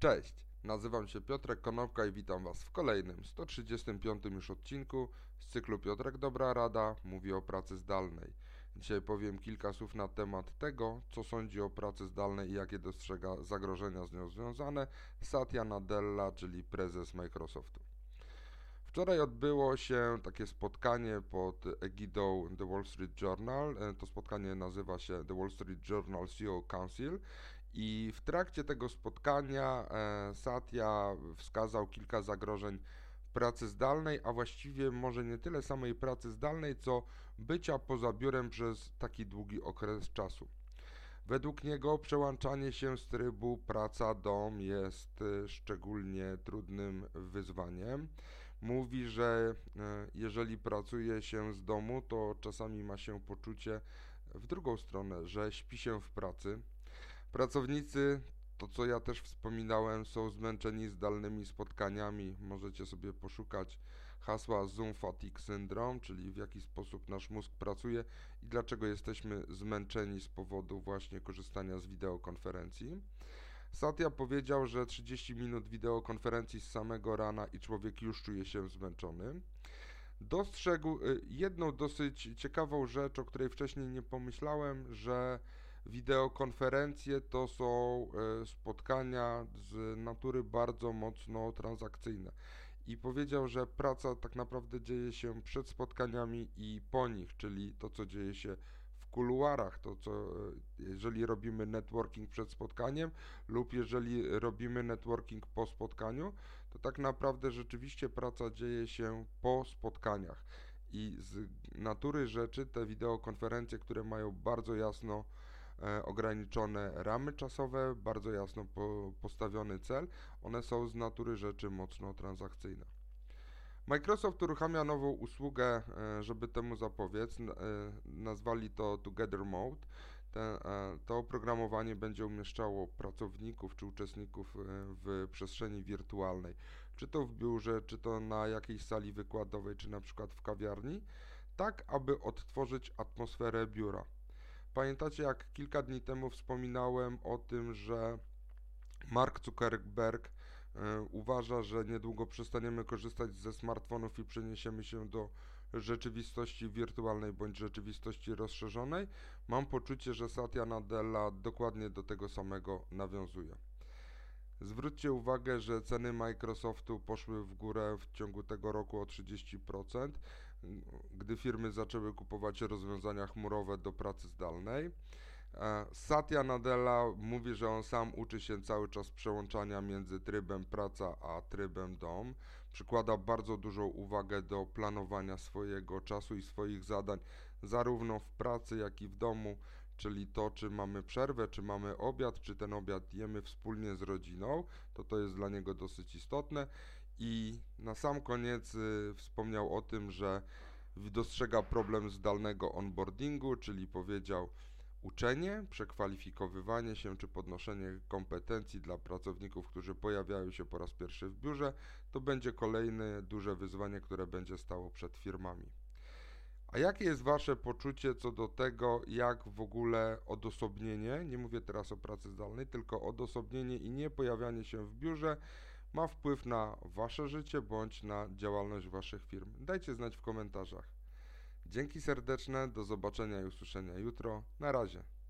Cześć, nazywam się Piotrek Konopka i witam Was w kolejnym, 135 już odcinku z cyklu Piotrek Dobra Rada mówi o pracy zdalnej. Dzisiaj powiem kilka słów na temat tego, co sądzi o pracy zdalnej i jakie dostrzega zagrożenia z nią związane Satya Nadella, czyli prezes Microsoftu. Wczoraj odbyło się takie spotkanie pod egidą The Wall Street Journal. To spotkanie nazywa się The Wall Street Journal CEO Council i w trakcie tego spotkania e, Satya wskazał kilka zagrożeń pracy zdalnej, a właściwie może nie tyle samej pracy zdalnej, co bycia poza biurem przez taki długi okres czasu. Według niego przełączanie się z trybu praca-dom jest e, szczególnie trudnym wyzwaniem. Mówi, że e, jeżeli pracuje się z domu, to czasami ma się poczucie w drugą stronę, że śpi się w pracy. Pracownicy, to co ja też wspominałem, są zmęczeni zdalnymi spotkaniami. Możecie sobie poszukać hasła Zoom Fatigue Syndrome, czyli w jaki sposób nasz mózg pracuje i dlaczego jesteśmy zmęczeni z powodu właśnie korzystania z wideokonferencji. Satya powiedział, że 30 minut wideokonferencji z samego rana i człowiek już czuje się zmęczony. Dostrzegł y, jedną dosyć ciekawą rzecz, o której wcześniej nie pomyślałem, że wideokonferencje to są e, spotkania z natury bardzo mocno transakcyjne. I powiedział, że praca tak naprawdę dzieje się przed spotkaniami i po nich, czyli to, co dzieje się w kuluarach, to co, e, jeżeli robimy networking przed spotkaniem lub jeżeli robimy networking po spotkaniu, to tak naprawdę rzeczywiście praca dzieje się po spotkaniach. I z natury rzeczy te wideokonferencje, które mają bardzo jasno ograniczone ramy czasowe, bardzo jasno po, postawiony cel. One są z natury rzeczy mocno transakcyjne. Microsoft uruchamia nową usługę, e, żeby temu zapobiec. E, nazwali to Together Mode. To oprogramowanie będzie umieszczało pracowników czy uczestników w przestrzeni wirtualnej, czy to w biurze, czy to na jakiejś sali wykładowej, czy na przykład w kawiarni, tak aby odtworzyć atmosferę biura. Pamiętacie, jak kilka dni temu wspominałem o tym, że Mark Zuckerberg e, uważa, że niedługo przestaniemy korzystać ze smartfonów i przeniesiemy się do rzeczywistości wirtualnej bądź rzeczywistości rozszerzonej. Mam poczucie, że Satya Nadella dokładnie do tego samego nawiązuje. Zwróćcie uwagę, że ceny Microsoftu poszły w górę w ciągu tego roku o 30%, gdy firmy zaczęły kupować rozwiązania chmurowe do pracy zdalnej. E, Satya Nadella mówi, że on sam uczy się cały czas przełączania między trybem praca a trybem dom. Przykłada bardzo dużą uwagę do planowania swojego czasu i swoich zadań, zarówno w pracy, jak i w domu czyli to, czy mamy przerwę, czy mamy obiad, czy ten obiad jemy wspólnie z rodziną, to to jest dla niego dosyć istotne. I na sam koniec y, wspomniał o tym, że dostrzega problem zdalnego onboardingu, czyli powiedział uczenie, przekwalifikowywanie się czy podnoszenie kompetencji dla pracowników, którzy pojawiają się po raz pierwszy w biurze, to będzie kolejne duże wyzwanie, które będzie stało przed firmami. A jakie jest Wasze poczucie co do tego, jak w ogóle odosobnienie, nie mówię teraz o pracy zdalnej, tylko odosobnienie i nie pojawianie się w biurze ma wpływ na Wasze życie bądź na działalność Waszych firm? Dajcie znać w komentarzach. Dzięki serdeczne, do zobaczenia i usłyszenia jutro. Na razie.